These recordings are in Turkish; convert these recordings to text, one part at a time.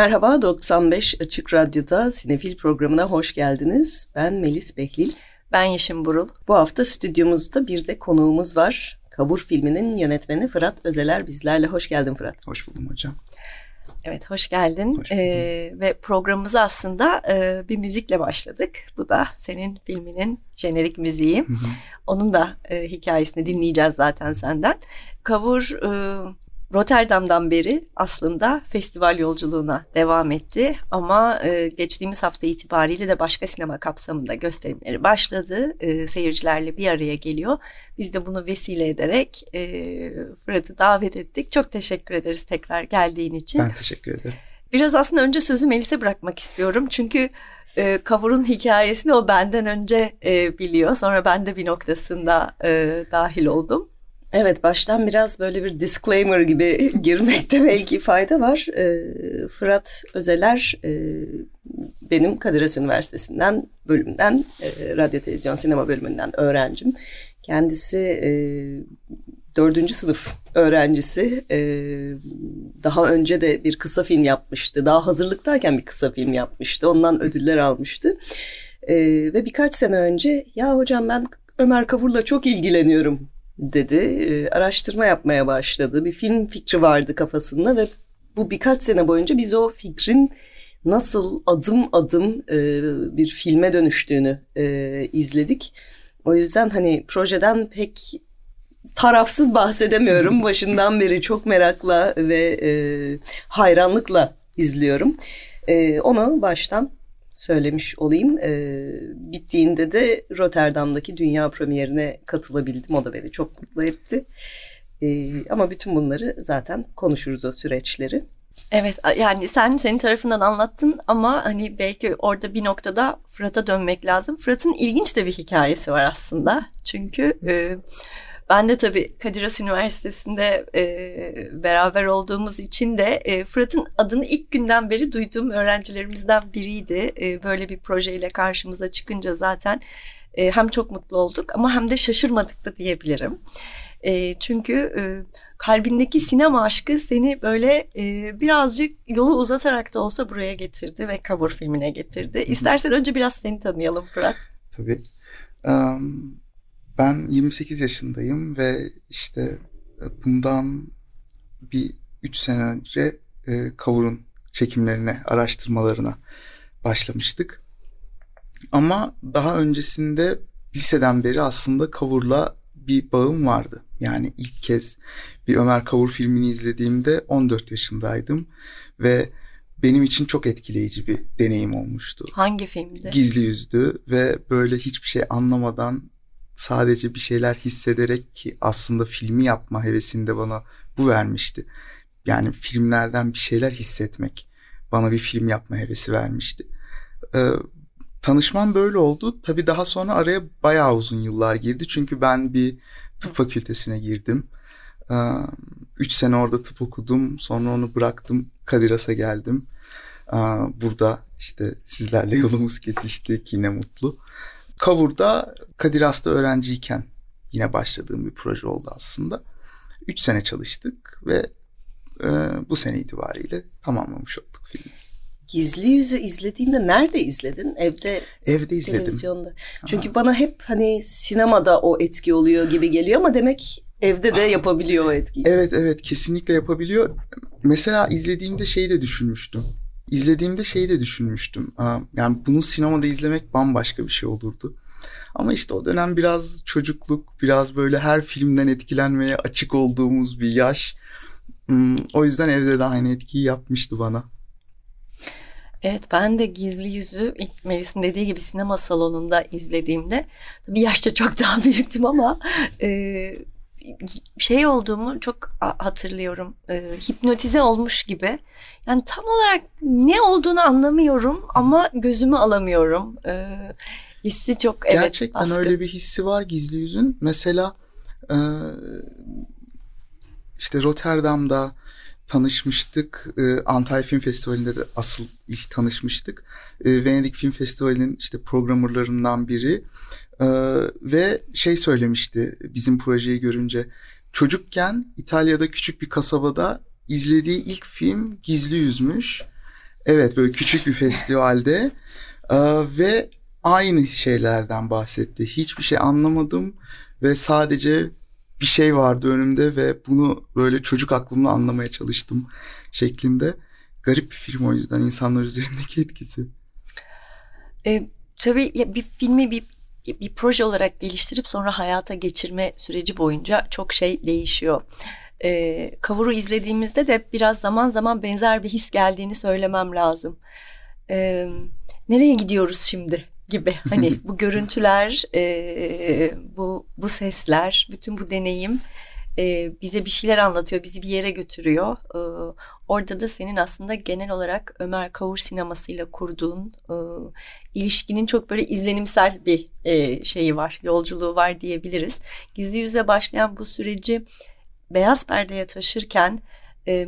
Merhaba 95 Açık Radyo'da Sinefil programına hoş geldiniz. Ben Melis Behlil. Ben Yeşim Burul. Bu hafta stüdyomuzda bir de konuğumuz var. Kavur filminin yönetmeni Fırat Özeler bizlerle. Hoş geldin Fırat. Hoş buldum hocam. Evet hoş geldin hoş ee, ve programımıza aslında e, bir müzikle başladık. Bu da senin filminin jenerik müziği. Onun da e, hikayesini dinleyeceğiz zaten senden. Kavur e, Rotterdam'dan beri aslında festival yolculuğuna devam etti ama e, geçtiğimiz hafta itibariyle de başka sinema kapsamında gösterimleri başladı. E, seyircilerle bir araya geliyor. Biz de bunu vesile ederek e, Fırat'ı davet ettik. Çok teşekkür ederiz tekrar geldiğin için. Ben teşekkür ederim. Biraz aslında önce sözü Melis'e bırakmak istiyorum. Çünkü e, Kavur'un hikayesini o benden önce e, biliyor. Sonra ben de bir noktasında e, dahil oldum. Evet baştan biraz böyle bir disclaimer gibi girmekte belki fayda var. E, Fırat Özeler e, benim Kadir Has Üniversitesi'nden bölümden e, radyo televizyon sinema bölümünden öğrencim. Kendisi e, dördüncü sınıf öğrencisi. Daha önce de bir kısa film yapmıştı. Daha hazırlıktayken bir kısa film yapmıştı. Ondan ödüller almıştı. Ve birkaç sene önce ya hocam ben Ömer Kavur'la çok ilgileniyorum dedi. E, araştırma yapmaya başladı. Bir film fikri vardı kafasında ve bu birkaç sene boyunca biz o fikrin nasıl adım adım e, bir filme dönüştüğünü e, izledik. O yüzden hani projeden pek tarafsız bahsedemiyorum. Başından beri çok merakla ve e, hayranlıkla izliyorum. E, onu baştan söylemiş olayım. E, bittiğinde de Rotterdam'daki dünya premierine katılabildim. O da beni çok mutlu etti. E, ama bütün bunları zaten konuşuruz o süreçleri. Evet yani sen senin tarafından anlattın ama hani belki orada bir noktada Fırat'a dönmek lazım. Fırat'ın ilginç de bir hikayesi var aslında. Çünkü e, ben de tabii Kadir Has Üniversitesi'nde e, beraber olduğumuz için de e, Fırat'ın adını ilk günden beri duyduğum öğrencilerimizden biriydi. E, böyle bir projeyle karşımıza çıkınca zaten e, hem çok mutlu olduk ama hem de şaşırmadık da diyebilirim. E, çünkü e, kalbindeki sinema aşkı seni böyle e, birazcık yolu uzatarak da olsa buraya getirdi ve cover filmine getirdi. İstersen önce biraz seni tanıyalım Fırat. Tabii. Um, ben 28 yaşındayım ve işte e, bundan bir 3 sene önce e, Kavur'un çekimlerine, araştırmalarına başlamıştık. Ama daha öncesinde liseden beri aslında Kavur'la bir bağım vardı. Yani ilk kez bir Ömer Kavur filmini izlediğimde 14 yaşındaydım ve benim için çok etkileyici bir deneyim olmuştu. Hangi filmdi? Gizli Yüzdü ve böyle hiçbir şey anlamadan sadece bir şeyler hissederek ki aslında filmi yapma hevesinde bana bu vermişti. Yani filmlerden bir şeyler hissetmek bana bir film yapma hevesi vermişti. Ee, tanışmam böyle oldu. Tabii daha sonra araya bayağı uzun yıllar girdi. Çünkü ben bir tıp fakültesine girdim. Ee, üç sene orada tıp okudum. Sonra onu bıraktım. Kadiras'a geldim. Ee, burada işte sizlerle yolumuz kesişti. Yine mutlu. Kavur'da Kadir Has'ta öğrenciyken yine başladığım bir proje oldu aslında. Üç sene çalıştık ve e, bu sene itibariyle tamamlamış olduk filmi. Gizli Yüzü izlediğinde nerede izledin? Evde Evde izledim. Televizyonda. Çünkü ha. bana hep hani sinemada o etki oluyor gibi geliyor ama demek evde de yapabiliyor o etkiyi. Evet evet kesinlikle yapabiliyor. Mesela izlediğimde şey de düşünmüştüm. İzlediğimde şey de düşünmüştüm. Yani bunu sinemada izlemek bambaşka bir şey olurdu. Ama işte o dönem biraz çocukluk, biraz böyle her filmden etkilenmeye açık olduğumuz bir yaş. Hmm, o yüzden evde de aynı etkiyi yapmıştı bana. Evet ben de Gizli Yüzü ilk Melis'in dediği gibi sinema salonunda izlediğimde bir yaşta çok daha büyüktüm ama e, şey olduğumu çok hatırlıyorum. E, hipnotize olmuş gibi. Yani tam olarak ne olduğunu anlamıyorum ama gözümü alamıyorum. E, hissi çok evet Gerçekten baskın. öyle bir hissi var gizli yüzün. Mesela e, işte Rotterdam'da tanışmıştık. E, Antalya Film Festivali'nde de asıl ilk tanışmıştık. E, Venedik Film Festivali'nin işte programlarından biri. E, ve şey söylemişti bizim projeyi görünce. Çocukken İtalya'da küçük bir kasabada izlediği ilk film Gizli Yüzmüş. Evet böyle küçük bir festivalde. E, ve aynı şeylerden bahsetti. Hiçbir şey anlamadım ve sadece bir şey vardı önümde ve bunu böyle çocuk aklımla anlamaya çalıştım şeklinde. Garip bir film o yüzden insanlar üzerindeki etkisi. E, tabii ya bir filmi bir bir proje olarak geliştirip sonra hayata geçirme süreci boyunca çok şey değişiyor. E, Kavur'u izlediğimizde de biraz zaman zaman benzer bir his geldiğini söylemem lazım. E, nereye gidiyoruz şimdi gibi hani bu görüntüler, e, bu bu sesler, bütün bu deneyim e, bize bir şeyler anlatıyor, bizi bir yere götürüyor. E, orada da senin aslında genel olarak Ömer Kavur sinemasıyla kurduğun e, ilişkinin çok böyle izlenimsel bir e, şeyi var, yolculuğu var diyebiliriz. Gizli yüze başlayan bu süreci beyaz perdeye taşırken e,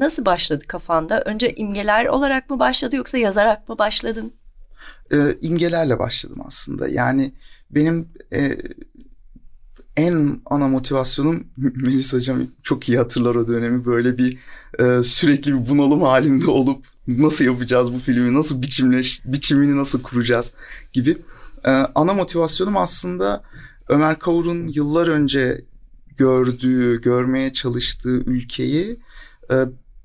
nasıl başladı kafanda? Önce imgeler olarak mı başladı yoksa yazarak mı başladın? e, imgelerle başladım aslında. Yani benim e, en ana motivasyonum Melis Hocam çok iyi hatırlar o dönemi böyle bir e, sürekli bir bunalım halinde olup nasıl yapacağız bu filmi nasıl biçimleş biçimini nasıl kuracağız gibi. E, ana motivasyonum aslında Ömer Kavur'un yıllar önce gördüğü, görmeye çalıştığı ülkeyi e,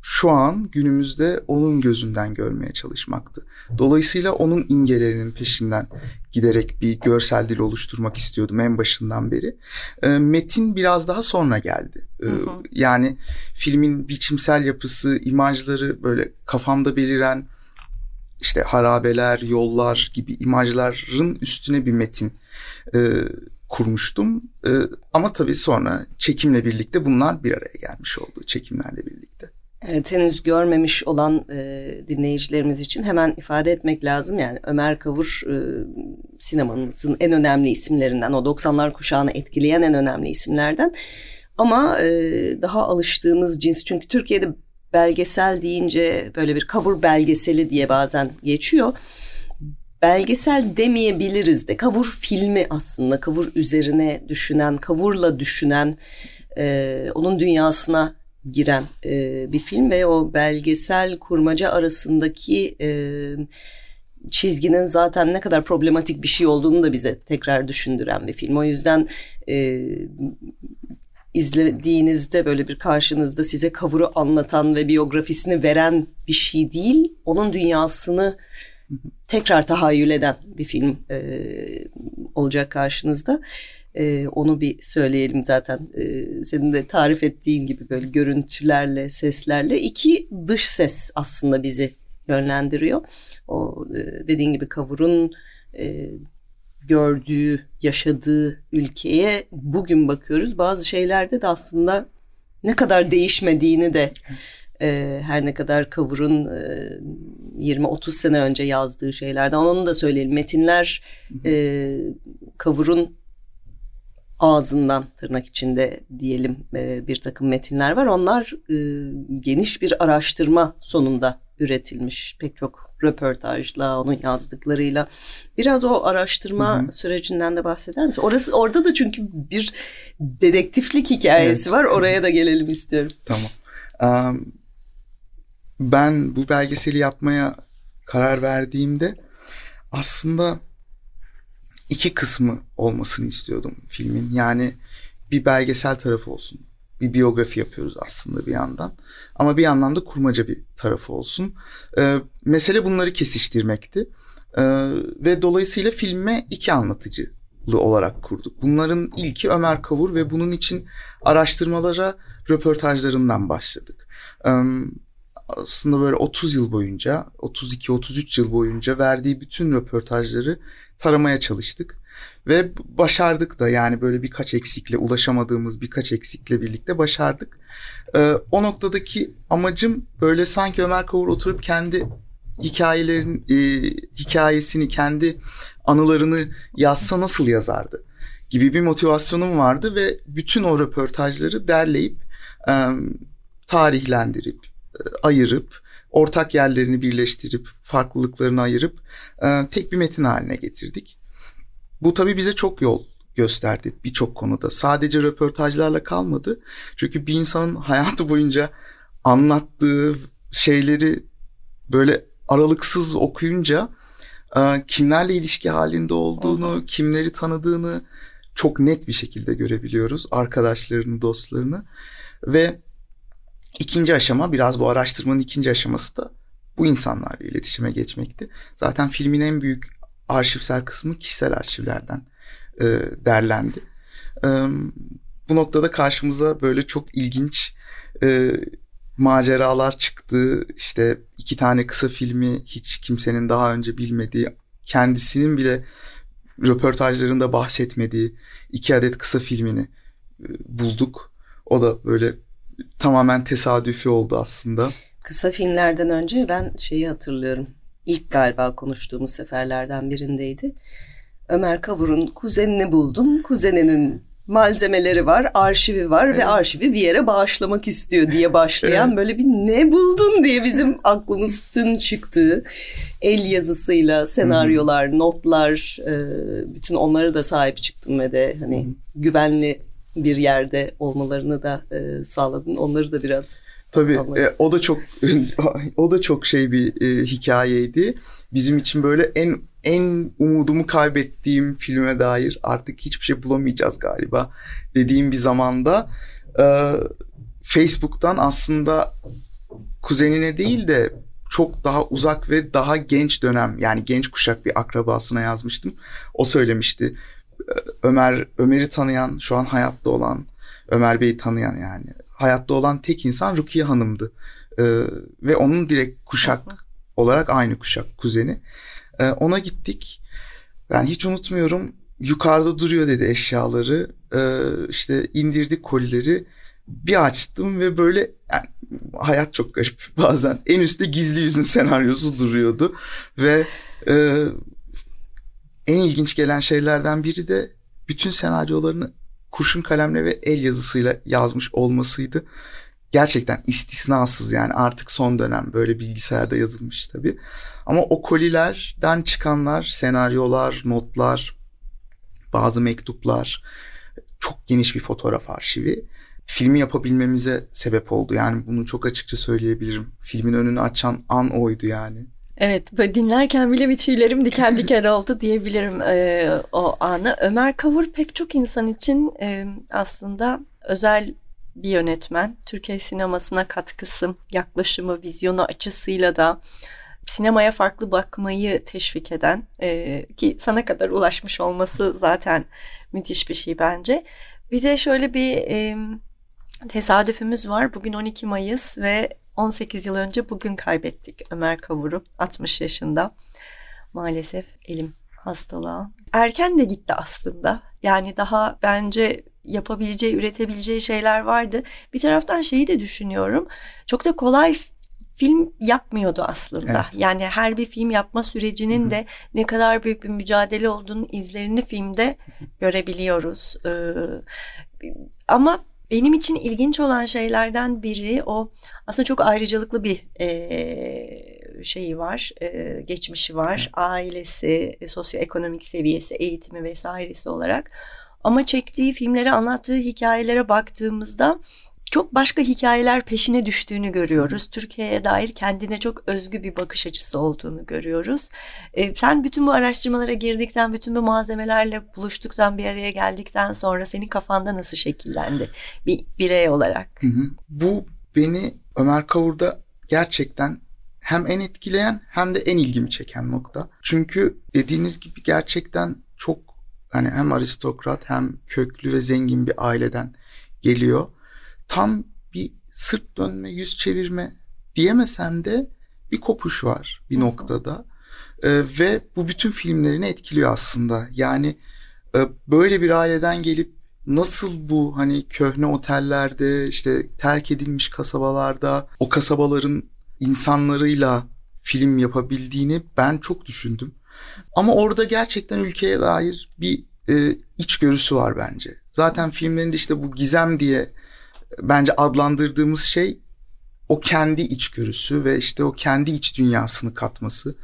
şu an günümüzde onun gözünden görmeye çalışmaktı. Dolayısıyla onun imgelerinin peşinden giderek bir görsel dil oluşturmak istiyordum en başından beri. E, metin biraz daha sonra geldi. E, hı hı. Yani filmin biçimsel yapısı, imajları böyle kafamda beliren işte harabeler, yollar gibi imajların üstüne bir metin e, kurmuştum. E, ama tabii sonra çekimle birlikte bunlar bir araya gelmiş oldu çekimlerle birlikte. Evet, henüz görmemiş olan e, dinleyicilerimiz için hemen ifade etmek lazım. Yani Ömer Kavur e, sinemamızın en önemli isimlerinden, o 90'lar kuşağını etkileyen en önemli isimlerden. Ama e, daha alıştığımız cins çünkü Türkiye'de belgesel deyince böyle bir kavur belgeseli diye bazen geçiyor. Belgesel demeyebiliriz de kavur filmi aslında kavur üzerine düşünen, kavurla düşünen, e, onun dünyasına giren e, bir film ve o belgesel kurmaca arasındaki e, çizginin zaten ne kadar problematik bir şey olduğunu da bize tekrar düşündüren bir film. O yüzden e, izlediğinizde böyle bir karşınızda size kavuru anlatan ve biyografisini veren bir şey değil. Onun dünyasını tekrar tahayyül eden bir film e, olacak karşınızda. E, onu bir söyleyelim zaten e, senin de tarif ettiğin gibi böyle görüntülerle, seslerle iki dış ses aslında bizi yönlendiriyor. O e, dediğin gibi kavurun e, gördüğü, yaşadığı ülkeye bugün bakıyoruz. Bazı şeylerde de aslında ne kadar değişmediğini de e, her ne kadar Kavur'un e, 20-30 sene önce yazdığı şeylerden onu da söyleyelim. Metinler e, Kavur'un ağzından tırnak içinde diyelim e, bir takım metinler var. Onlar e, geniş bir araştırma sonunda üretilmiş. Pek çok röportajla, onun yazdıklarıyla. Biraz o araştırma hı hı. sürecinden de bahseder misin? Orası orada da çünkü bir dedektiflik hikayesi evet. var. Oraya da gelelim istiyorum. Tamam. Um, ben bu belgeseli yapmaya karar verdiğimde aslında iki kısmı olmasını istiyordum filmin. Yani bir belgesel tarafı olsun. Bir biyografi yapıyoruz aslında bir yandan. Ama bir yandan da kurmaca bir tarafı olsun. Ee, mesele bunları kesiştirmekti. Ee, ve dolayısıyla filme iki anlatıcı olarak kurduk. Bunların ilki Ömer Kavur ve bunun için araştırmalara röportajlarından başladık. Ee, aslında böyle 30 yıl boyunca, 32-33 yıl boyunca verdiği bütün röportajları taramaya çalıştık. Ve başardık da yani böyle birkaç eksikle ulaşamadığımız birkaç eksikle birlikte başardık. Ee, o noktadaki amacım böyle sanki Ömer Kavur oturup kendi hikayelerin e, hikayesini kendi anılarını yazsa nasıl yazardı gibi bir motivasyonum vardı ve bütün o röportajları derleyip e, tarihlendirip e, ayırıp ortak yerlerini birleştirip farklılıklarını ayırıp e, tek bir metin haline getirdik. Bu tabii bize çok yol gösterdi birçok konuda. Sadece röportajlarla kalmadı. Çünkü bir insanın hayatı boyunca anlattığı şeyleri böyle aralıksız okuyunca e, kimlerle ilişki halinde olduğunu, kimleri tanıdığını çok net bir şekilde görebiliyoruz. Arkadaşlarını, dostlarını ve ikinci aşama biraz bu araştırmanın ikinci aşaması da bu insanlarla iletişime geçmekti. Zaten filmin en büyük arşivsel kısmı kişisel arşivlerden e, derlendi. E, bu noktada karşımıza böyle çok ilginç e, maceralar çıktı. İşte iki tane kısa filmi hiç kimsenin daha önce bilmediği, kendisinin bile röportajlarında bahsetmediği iki adet kısa filmini e, bulduk. O da böyle tamamen tesadüfi oldu aslında. Kısa filmlerden önce ben şeyi hatırlıyorum. İlk galiba konuştuğumuz seferlerden birindeydi. Ömer Kavur'un kuzenini buldum. Kuzeninin malzemeleri var, arşivi var evet. ve arşivi bir yere bağışlamak istiyor diye başlayan evet. böyle bir ne buldun diye bizim aklımızın çıktığı el yazısıyla senaryolar, notlar, e, bütün onları da sahip çıktım ve de hani güvenli bir yerde olmalarını da e, sağladın. Onları da biraz Tabii e, o da çok o da çok şey bir e, hikayeydi. Bizim için böyle en en umudumu kaybettiğim filme dair artık hiçbir şey bulamayacağız galiba dediğim bir zamanda e, Facebook'tan aslında kuzenine değil de çok daha uzak ve daha genç dönem yani genç kuşak bir akrabasına yazmıştım. O söylemişti. Ömer Ömer'i tanıyan, şu an hayatta olan, Ömer Bey'i tanıyan yani hayatta olan tek insan Rukiye Hanım'dı. Ee, ve onun direkt kuşak olarak aynı kuşak kuzeni. Ee, ona gittik. Ben hiç unutmuyorum. Yukarıda duruyor dedi eşyaları. Ee, işte indirdik kolileri. Bir açtım ve böyle yani, hayat çok garip bazen. En üstte gizli yüzün senaryosu duruyordu. Ve e, en ilginç gelen şeylerden biri de bütün senaryolarını kurşun kalemle ve el yazısıyla yazmış olmasıydı. Gerçekten istisnasız yani artık son dönem böyle bilgisayarda yazılmış tabii. Ama o kolilerden çıkanlar, senaryolar, notlar, bazı mektuplar, çok geniş bir fotoğraf arşivi filmi yapabilmemize sebep oldu. Yani bunu çok açıkça söyleyebilirim. Filmin önünü açan an oydu yani. Evet böyle dinlerken bile bir tüylerim diken diken oldu diyebilirim e, o anı. Ömer Kavur pek çok insan için e, aslında özel bir yönetmen. Türkiye sinemasına katkısı, yaklaşımı, vizyonu açısıyla da sinemaya farklı bakmayı teşvik eden e, ki sana kadar ulaşmış olması zaten müthiş bir şey bence. Bir de şöyle bir e, tesadüfümüz var. Bugün 12 Mayıs ve 18 yıl önce bugün kaybettik Ömer Kavur'u 60 yaşında. Maalesef elim hastalığa. Erken de gitti aslında. Yani daha bence yapabileceği, üretebileceği şeyler vardı. Bir taraftan şeyi de düşünüyorum. Çok da kolay film yapmıyordu aslında. Evet. Yani her bir film yapma sürecinin Hı-hı. de ne kadar büyük bir mücadele olduğunu izlerini filmde görebiliyoruz. Ee, ama benim için ilginç olan şeylerden biri o aslında çok ayrıcalıklı bir e, şeyi var, e, geçmişi var. Ailesi, e, sosyoekonomik seviyesi, eğitimi vesairesi olarak. Ama çektiği filmlere, anlattığı hikayelere baktığımızda çok başka hikayeler peşine düştüğünü görüyoruz. Türkiye'ye dair kendine çok özgü bir bakış açısı olduğunu görüyoruz. E, sen bütün bu araştırmalara girdikten, bütün bu malzemelerle buluştuktan, bir araya geldikten sonra senin kafanda nasıl şekillendi bir birey olarak? Hı hı. Bu beni Ömer Kavur'da gerçekten hem en etkileyen hem de en ilgimi çeken nokta. Çünkü dediğiniz gibi gerçekten çok hani hem aristokrat hem köklü ve zengin bir aileden geliyor tam bir sırt dönme, yüz çevirme diyemesem de bir kopuş var bir noktada. Ee, ve bu bütün filmlerini etkiliyor aslında. Yani e, böyle bir aileden gelip nasıl bu hani köhne otellerde işte terk edilmiş kasabalarda o kasabaların insanlarıyla film yapabildiğini ben çok düşündüm. Ama orada gerçekten ülkeye dair bir e, içgörüsü var bence. Zaten filmlerinde işte bu gizem diye bence adlandırdığımız şey o kendi içgörüsü ve işte o kendi iç dünyasını katması.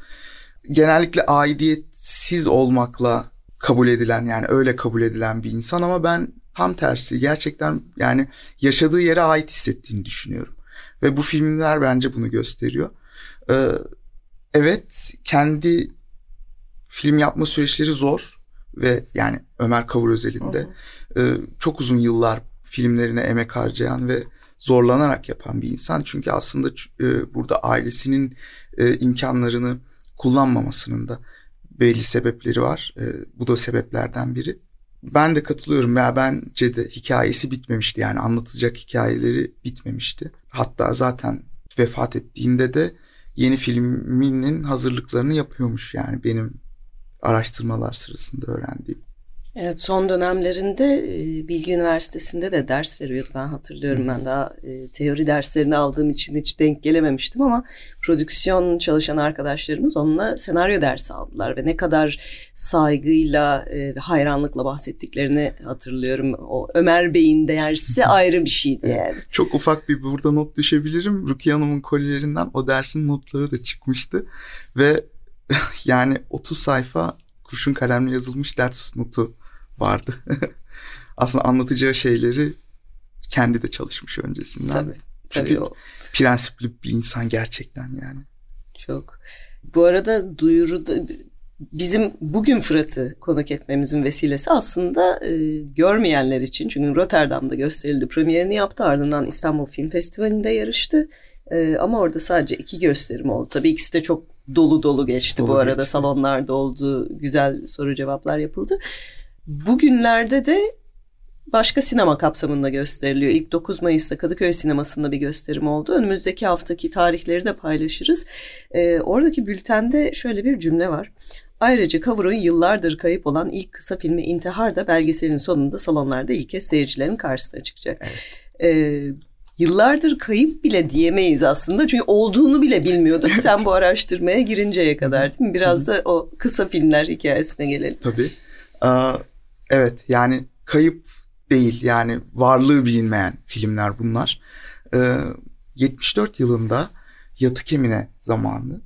Genellikle aidiyetsiz olmakla kabul edilen yani öyle kabul edilen bir insan ama ben tam tersi gerçekten yani yaşadığı yere ait hissettiğini düşünüyorum. Ve bu filmler bence bunu gösteriyor. Ee, evet kendi film yapma süreçleri zor ve yani Ömer Kavur özelinde e, çok uzun yıllar filmlerine emek harcayan ve zorlanarak yapan bir insan. Çünkü aslında e, burada ailesinin e, imkanlarını kullanmamasının da belli sebepleri var. E, bu da sebeplerden biri. Ben de katılıyorum veya bence de hikayesi bitmemişti yani anlatacak hikayeleri bitmemişti. Hatta zaten vefat ettiğinde de yeni filminin hazırlıklarını yapıyormuş yani benim araştırmalar sırasında öğrendiğim. Evet son dönemlerinde Bilgi Üniversitesi'nde de ders veriyordu ben hatırlıyorum ben daha teori derslerini aldığım için hiç denk gelememiştim ama prodüksiyon çalışan arkadaşlarımız onunla senaryo dersi aldılar ve ne kadar saygıyla ve hayranlıkla bahsettiklerini hatırlıyorum. O Ömer Bey'in dersi ayrı bir şeydi yani. Çok ufak bir burada not düşebilirim. Rukiye Hanım'ın kollerinden o dersin notları da çıkmıştı ve yani 30 sayfa kurşun kalemle yazılmış ders notu vardı. Aslında anlatacağı şeyleri kendi de çalışmış öncesinden. Tabii. Çünkü tabii o. prensipli bir insan gerçekten yani. Çok. Bu arada duyuruda bizim bugün Fırat'ı konuk etmemizin vesilesi aslında e, görmeyenler için. Çünkü Rotterdam'da gösterildi. Premierini yaptı ardından İstanbul Film Festivali'nde yarıştı. E, ama orada sadece iki gösterim oldu. Tabii ikisi de çok dolu dolu geçti Dolu bu arada. geçti. Salonlarda oldu. Güzel soru cevaplar yapıldı. Bugünlerde de başka sinema kapsamında gösteriliyor. İlk 9 Mayıs'ta Kadıköy Sineması'nda bir gösterim oldu. Önümüzdeki haftaki tarihleri de paylaşırız. Ee, oradaki bültende şöyle bir cümle var. Ayrıca Kavur'un yıllardır kayıp olan ilk kısa filmi İntihar da belgeselin sonunda salonlarda ilk kez seyircilerin karşısına çıkacak. Ee, yıllardır kayıp bile diyemeyiz aslında. Çünkü olduğunu bile bilmiyorduk sen bu araştırmaya girinceye kadar değil mi? Biraz da o kısa filmler hikayesine gelelim. Tabii. Aa, evet yani kayıp değil yani varlığı bilinmeyen filmler bunlar. Ee, 74 yılında Yatık Emine zamanı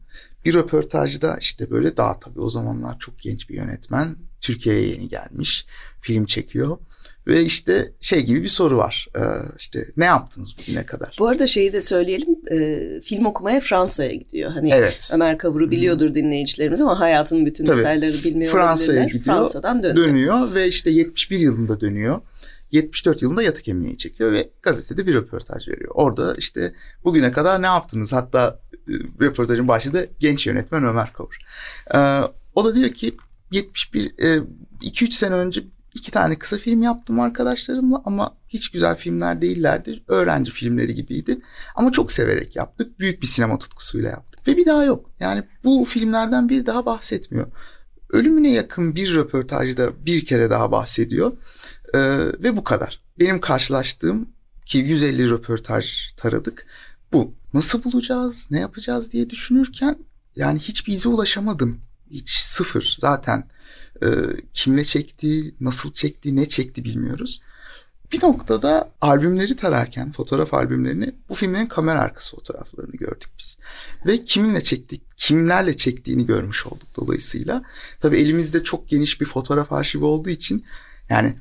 bir röportajda işte böyle daha tabii o zamanlar çok genç bir yönetmen Türkiye'ye yeni gelmiş film çekiyor ve işte şey gibi bir soru var Ee, işte ne yaptınız bugüne kadar? Bu arada şeyi de söyleyelim. e, film okumaya Fransa'ya gidiyor. Hani Evet. Ömer Kavur'u biliyordur dinleyicilerimiz ama hayatının bütün Tabii. detayları bilmiyor Fransa'ya gidiyor, Fransa'dan dönüyor. dönüyor ve işte 71 yılında dönüyor. 74 yılında Yatık Emine'yi çekiyor ve gazetede bir röportaj veriyor. Orada işte bugüne kadar ne yaptınız? Hatta e, röportajın başlığı da genç yönetmen Ömer Kavur. Ee, o da diyor ki 71 2-3 sene önce iki tane kısa film yaptım arkadaşlarımla ama hiç güzel filmler değillerdi. Öğrenci filmleri gibiydi. Ama çok severek yaptık. Büyük bir sinema tutkusuyla yaptık. Ve bir daha yok. Yani bu filmlerden bir daha bahsetmiyor. Ölümüne yakın bir röportajda bir kere daha bahsediyor. Ee, ve bu kadar. Benim karşılaştığım ki 150 röportaj taradık. Bu. Nasıl bulacağız, ne yapacağız diye düşünürken yani hiçbir ize ulaşamadım. Hiç sıfır. Zaten e, kimle çekti, nasıl çekti, ne çekti bilmiyoruz. Bir noktada albümleri tararken, fotoğraf albümlerini, bu filmlerin kamera arkası fotoğraflarını gördük biz. Ve kiminle çektik, kimlerle çektiğini görmüş olduk dolayısıyla. Tabii elimizde çok geniş bir fotoğraf arşivi olduğu için yani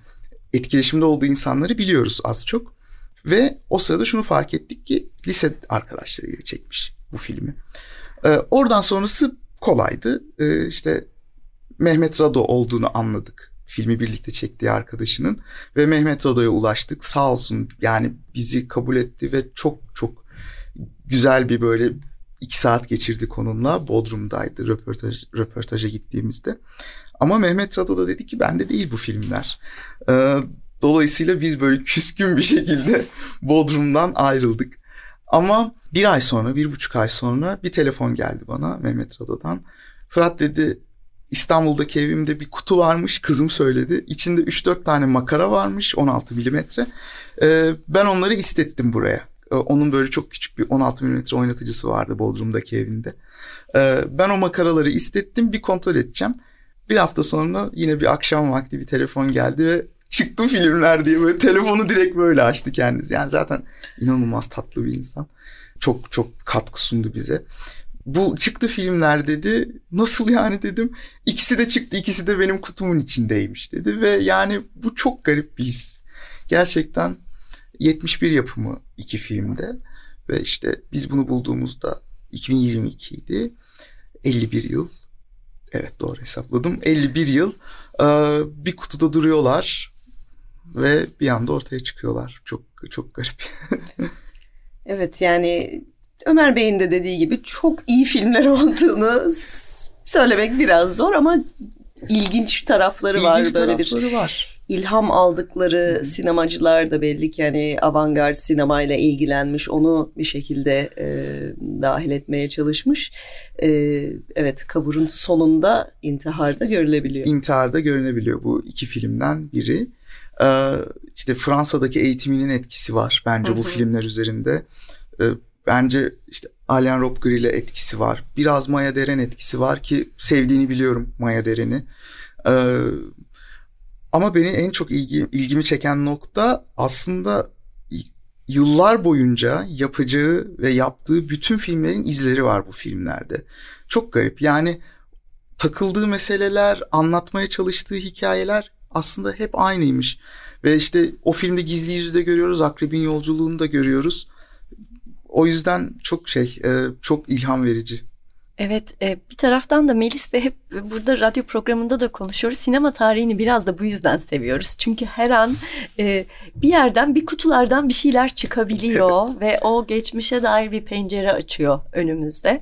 etkileşimde olduğu insanları biliyoruz az çok. Ve o sırada şunu fark ettik ki lise arkadaşlarıyla çekmiş bu filmi. Ee, oradan sonrası kolaydı. Ee, işte Mehmet Rado olduğunu anladık. Filmi birlikte çektiği arkadaşının ve Mehmet Rado'ya ulaştık. Sağ olsun yani bizi kabul etti ve çok çok güzel bir böyle iki saat geçirdik onunla. Bodrum'daydı röportaj, röportaja gittiğimizde. Ama Mehmet Rado da dedi ki bende değil bu filmler. Ee, dolayısıyla biz böyle küskün bir şekilde Bodrum'dan ayrıldık. Ama Bir ay sonra, bir buçuk ay sonra bir telefon geldi bana Mehmet Rado'dan. Fırat dedi İstanbul'daki evimde bir kutu varmış kızım söyledi. İçinde 3-4 tane makara varmış 16 milimetre. Ee, ben onları istettim buraya. Ee, onun böyle çok küçük bir 16 milimetre oynatıcısı vardı Bodrum'daki evinde. Ee, ben o makaraları istettim bir kontrol edeceğim. Bir hafta sonra yine bir akşam vakti bir telefon geldi ve çıktı filmler diye böyle telefonu direkt böyle açtı kendisi. Yani zaten inanılmaz tatlı bir insan. Çok çok katkı sundu bize. Bu çıktı filmler dedi. Nasıl yani dedim. İkisi de çıktı. ikisi de benim kutumun içindeymiş dedi. Ve yani bu çok garip bir his. Gerçekten 71 yapımı iki filmde. Ve işte biz bunu bulduğumuzda 2022 idi. 51 yıl. Evet doğru hesapladım. 51 yıl bir kutuda duruyorlar ve bir anda ortaya çıkıyorlar. Çok çok garip. evet yani Ömer Bey'in de dediği gibi çok iyi filmler olduğunu söylemek biraz zor ama ilginç tarafları ilginç var. Böyle tarafları bir var. ilham aldıkları Hı-hı. sinemacılar da belli ki hani avantgard sinemayla ilgilenmiş. Onu bir şekilde e, dahil etmeye çalışmış. E, evet Kavur'un sonunda intiharda görülebiliyor. İntiharda görünebiliyor bu iki filmden biri. Ee, işte Fransa'daki eğitiminin etkisi var bence Hı-hı. bu filmler üzerinde. Ee, bence işte Alain Robbe ile etkisi var. Biraz Maya Deren etkisi var ki sevdiğini biliyorum Maya Deren'i. Ee, ama beni en çok ilgi, ilgimi çeken nokta aslında yıllar boyunca yapacağı ve yaptığı bütün filmlerin izleri var bu filmlerde. Çok garip. Yani takıldığı meseleler, anlatmaya çalıştığı hikayeler aslında hep aynıymış. Ve işte o filmde gizli yüzde görüyoruz, Akrebin yolculuğunu da görüyoruz. O yüzden çok şey, e, çok ilham verici. Evet e, bir taraftan da Melis de hep burada radyo programında da konuşuyoruz. Sinema tarihini biraz da bu yüzden seviyoruz. Çünkü her an e, bir yerden bir kutulardan bir şeyler çıkabiliyor evet. ve o geçmişe dair bir pencere açıyor önümüzde.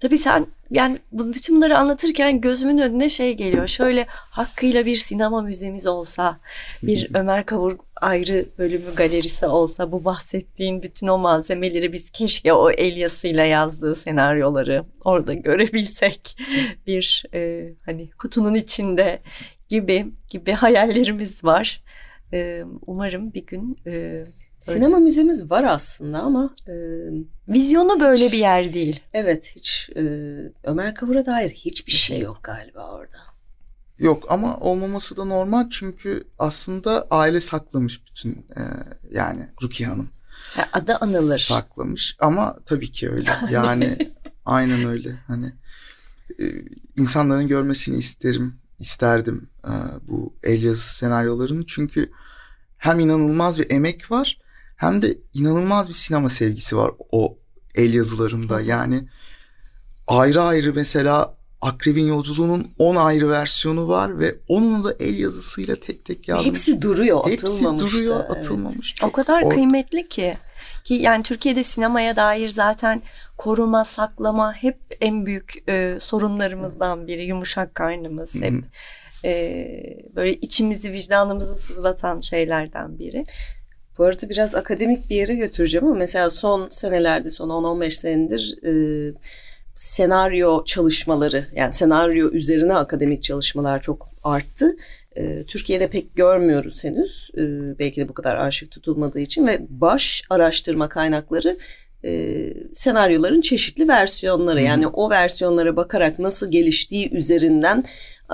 Tabii sen yani bütün bunları anlatırken gözümün önüne şey geliyor. Şöyle hakkıyla bir sinema müzemiz olsa, bir Ömer Kavur ayrı bölümü galerisi olsa, bu bahsettiğin bütün o malzemeleri biz keşke o el yazısıyla yazdığı senaryoları orada görebilsek. bir e, hani kutunun içinde gibi gibi hayallerimiz var. E, umarım bir gün e, Sinema müzemiz var aslında ama e, vizyonu böyle bir yer değil. Evet hiç e, Ömer Kavur'a dair hiçbir şey yok galiba orada. Yok ama olmaması da normal çünkü aslında aile saklamış bütün e, yani Rukiye Hanım. Ha, adı anılır. Saklamış ama tabii ki öyle. Yani aynen öyle. Hani e, insanların görmesini isterim, isterdim e, bu el yazı senaryolarını çünkü hem inanılmaz bir emek var hem de inanılmaz bir sinema sevgisi var o el yazılarında. Yani ayrı ayrı mesela Akrebin Yolculuğu'nun 10 ayrı versiyonu var ve onun da el yazısıyla tek tek yazmış. Hepsi duruyor, Hepsi duruyor, evet. atılmamış. o kadar or- kıymetli ki. Ki yani Türkiye'de sinemaya dair zaten koruma, saklama hep en büyük e, sorunlarımızdan biri. Yumuşak karnımız hep e, böyle içimizi, vicdanımızı sızlatan şeylerden biri. Bu arada biraz akademik bir yere götüreceğim ama mesela son senelerde, son 10-15 senedir e, senaryo çalışmaları, yani senaryo üzerine akademik çalışmalar çok arttı. E, Türkiye'de pek görmüyoruz henüz. E, belki de bu kadar arşiv tutulmadığı için ve baş araştırma kaynakları e, senaryoların çeşitli versiyonları. Yani o versiyonlara bakarak nasıl geliştiği üzerinden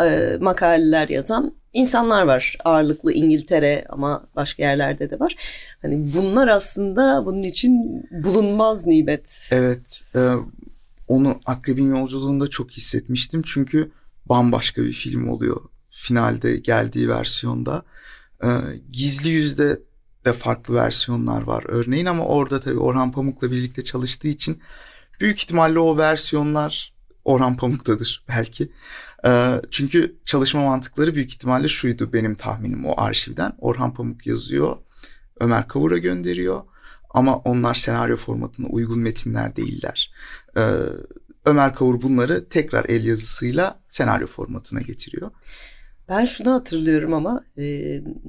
e, makaleler yazan insanlar var. Ağırlıklı İngiltere ama başka yerlerde de var. Hani bunlar aslında bunun için bulunmaz nimet. Evet. E, onu Akrebin Yolculuğu'nda çok hissetmiştim. Çünkü bambaşka bir film oluyor. Finalde geldiği versiyonda. E, Gizli Yüzde de farklı versiyonlar var örneğin ama orada tabii Orhan Pamuk'la birlikte çalıştığı için büyük ihtimalle o versiyonlar Orhan Pamuk'tadır belki. Ee, çünkü çalışma mantıkları büyük ihtimalle şuydu benim tahminim o arşivden. Orhan Pamuk yazıyor, Ömer Kavur'a gönderiyor ama onlar senaryo formatına uygun metinler değiller. Ee, Ömer Kavur bunları tekrar el yazısıyla senaryo formatına getiriyor. Ben şunu hatırlıyorum ama e,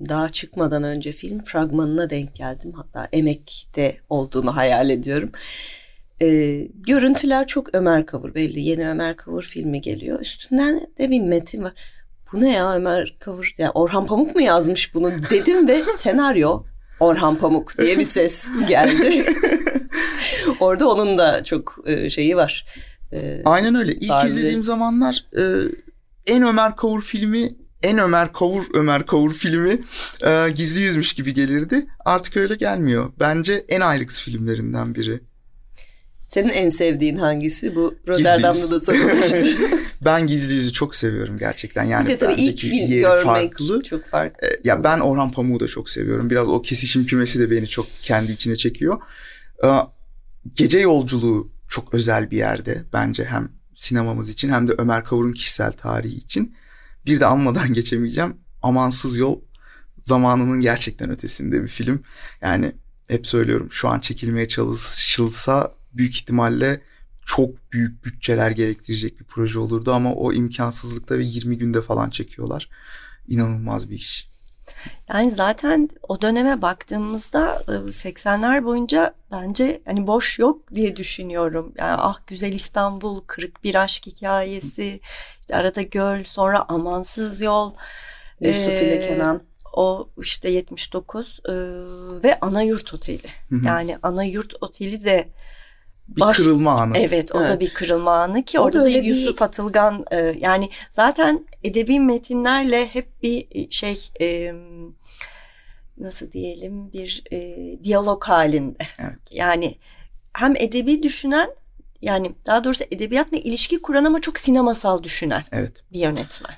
daha çıkmadan önce film fragmanına denk geldim. Hatta emekte olduğunu hayal ediyorum. E, görüntüler çok Ömer Kavur belli. Yeni Ömer Kavur filmi geliyor. Üstünden de bir metin var. Bu ne ya Ömer Kavur? Ya Orhan Pamuk mu yazmış bunu dedim ve senaryo Orhan Pamuk diye bir ses geldi. Orada onun da çok e, şeyi var. E, Aynen öyle. İlk tarzı. izlediğim zamanlar e, en Ömer Kavur filmi en Ömer Kavur Ömer Kavur filmi e, gizli yüzmüş gibi gelirdi. Artık öyle gelmiyor. Bence en ayrıks filmlerinden biri. Senin en sevdiğin hangisi? Bu Rotterdam'da da sorulmuştu. ben Gizli Yüz'ü çok seviyorum gerçekten. Yani bir de tabii ilk film görmek farklı. çok farklı. E, ya ben Orhan Pamuk'u da çok seviyorum. Biraz o kesişim kümesi de beni çok kendi içine çekiyor. E, gece yolculuğu çok özel bir yerde bence hem sinemamız için hem de Ömer Kavur'un kişisel tarihi için. Bir de anmadan geçemeyeceğim. Amansız Yol zamanının gerçekten ötesinde bir film. Yani hep söylüyorum şu an çekilmeye çalışılsa büyük ihtimalle çok büyük bütçeler gerektirecek bir proje olurdu ama o imkansızlıkta ve 20 günde falan çekiyorlar. İnanılmaz bir iş. Yani zaten o döneme baktığımızda 80'ler ıı, boyunca bence hani boş yok diye düşünüyorum. Yani ah güzel İstanbul, kırık bir aşk hikayesi, işte arada göl, sonra amansız yol. Yusuf ee, ile Kenan. O işte 79 e, ve ana yurt oteli. Hı hı. Yani ana yurt oteli de bir baş, kırılma anı. Evet o evet. da bir kırılma anı ki o orada da Yusuf bir... Atılgan e, yani zaten edebi metinlerle hep bir e, şey e, nasıl diyelim bir e, diyalog halinde. Evet. Yani hem edebi düşünen yani daha doğrusu edebiyatla ilişki kuran ama çok sinemasal düşünen evet. bir yönetmen.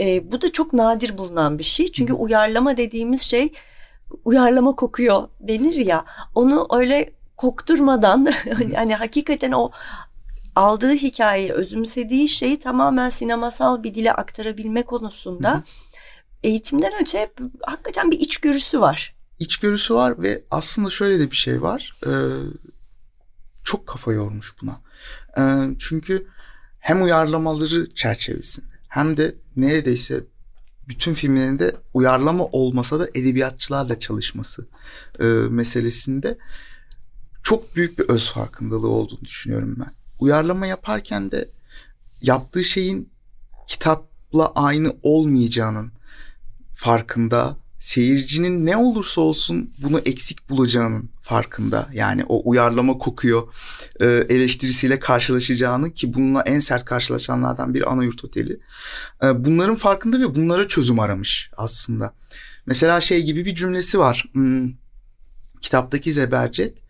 E, bu da çok nadir bulunan bir şey. Çünkü Hı. uyarlama dediğimiz şey uyarlama kokuyor denir ya. Onu öyle kokturmadan yani hakikaten o aldığı hikayeyi, özümsediği şeyi tamamen sinemasal bir dile aktarabilme konusunda eğitimden önce hakikaten bir içgörüsü var. İçgörüsü var ve aslında şöyle de bir şey var. Ee, çok kafa yormuş buna. Ee, çünkü hem uyarlamaları çerçevesinde hem de neredeyse bütün filmlerinde uyarlama olmasa da edebiyatçılarla çalışması e, meselesinde çok büyük bir öz farkındalığı olduğunu düşünüyorum ben. Uyarlama yaparken de yaptığı şeyin kitapla aynı olmayacağının farkında. Seyircinin ne olursa olsun bunu eksik bulacağının farkında. Yani o uyarlama kokuyor e, eleştirisiyle karşılaşacağını ki bununla en sert karşılaşanlardan bir Anayurt Oteli. E, bunların farkında ve bunlara çözüm aramış aslında. Mesela şey gibi bir cümlesi var. Hmm, kitaptaki Zebercet